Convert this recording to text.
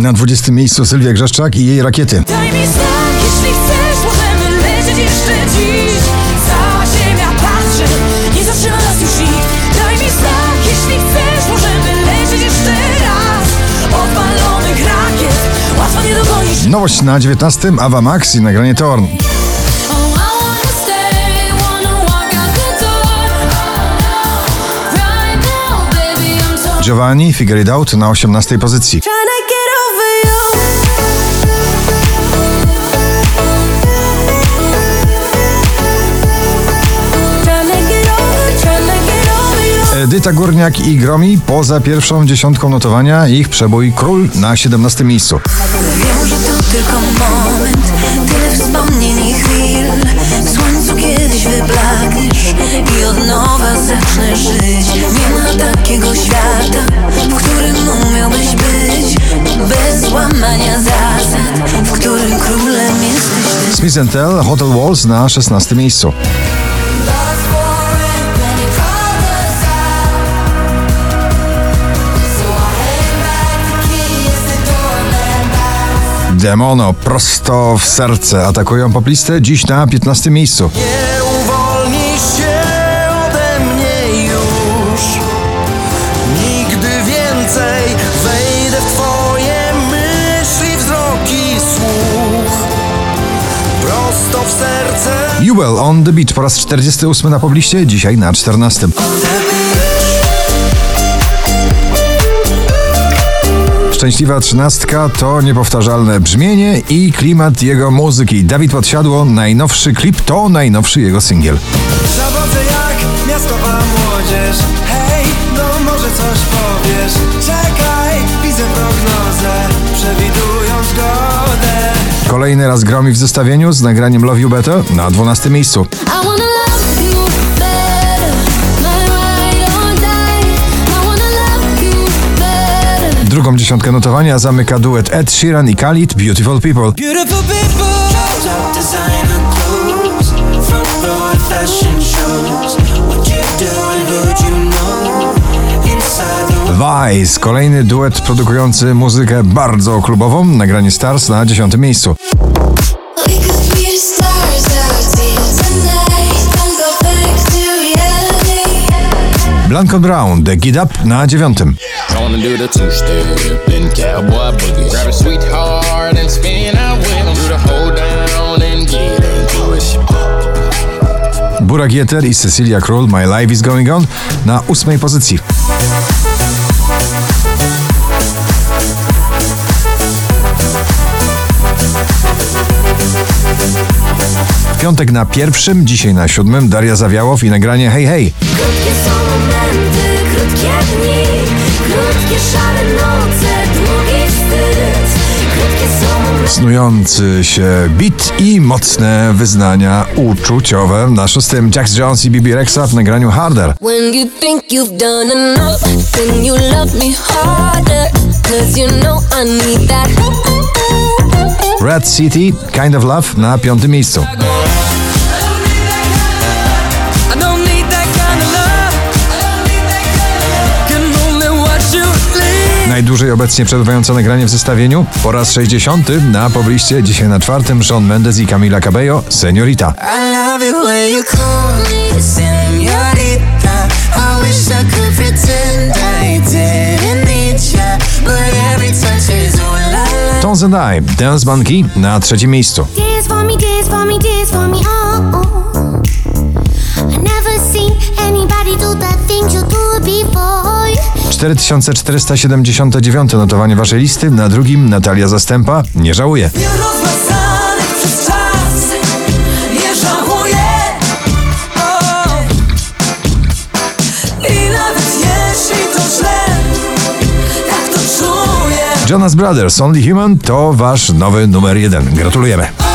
Na 20 miejscu Sylwia Grzeszczak i jej rakiety. Daj mi znak, jeśli chcesz, możemy lecieć jeszcze dziś. Cała ziemia patrzy, nie zatrzyma nas już nikt. Daj mi znak, jeśli chcesz, możemy lecieć jeszcze raz. Odpalonych rakiet, łatwo nie dogonisz. Nowość na 19 Ava Max i nagranie Torn. Oh, I wanna stay, wanna Edyta Górniak i Gromi poza pierwszą dziesiątką notowania ich przebój Król na 17 miejscu. Wiem, że to tylko moment Tyle wspomnień i chwil W słońcu kiedyś wyblakniesz I od nowa zacznę żyć Nie ma takiego świata W którym umiałbyś być Bez łamania zasad W którym królem jesteś Smith Tell Hotel Walls na 16 miejscu. Demono prosto w serce atakują poplistę dziś na 15 miejscu. Nie uwolnisz się ode mnie już Nigdy więcej wejdę w twoje myśli, wzroki, słuch Prosto w serce on the Beach po raz 48 na pobliście, dzisiaj na 14. Szczęśliwa trzynastka to niepowtarzalne brzmienie i klimat jego muzyki. Dawid Podsiadło, najnowszy klip to najnowszy jego singiel. Zawodzę jak miastowa młodzież Hej, no może coś powiesz Czekaj, widzę prognozę Przewidują zgodę Kolejny raz gromi w zestawieniu z nagraniem Love You Better na 12 miejscu. Drugą dziesiątkę notowania zamyka duet Ed Sheeran i Khalid Beautiful People. Beautiful Vice, kolejny duet produkujący muzykę bardzo klubową, nagranie Stars na 10 miejscu. The hold down and get into it. Burak Yeter i Cecilia Król, My Life is Going On na 8 pozycji. W piątek na pierwszym, dzisiaj na siódmym Daria Zawiałow i nagranie Hej Hej. Snujący się beat i mocne wyznania uczuciowe. Na szóstym Jax Jones i Bibi Rexa w nagraniu Harder. When you think you've done enough Then you love me harder Cause you know I need that Red City, Kind of Love na piątym miejscu. Najdłużej obecnie przebywające nagranie w zestawieniu po raz 60 na pobliście, dzisiaj na czwartym Shawn Mendes i Camila Cabello, Seniorita. I love it when you call me señorita I wish I could pretend I didn't need ya But every touch is ooh la la Tones and I, Dance Monkey na trzecim miejscu. Dance for me, dance for me, dance for me, oh. oh. 4479 notowanie waszej listy, na drugim Natalia Zastępa, nie żałuję. Jonas Brothers, Only Human to wasz nowy numer jeden. Gratulujemy.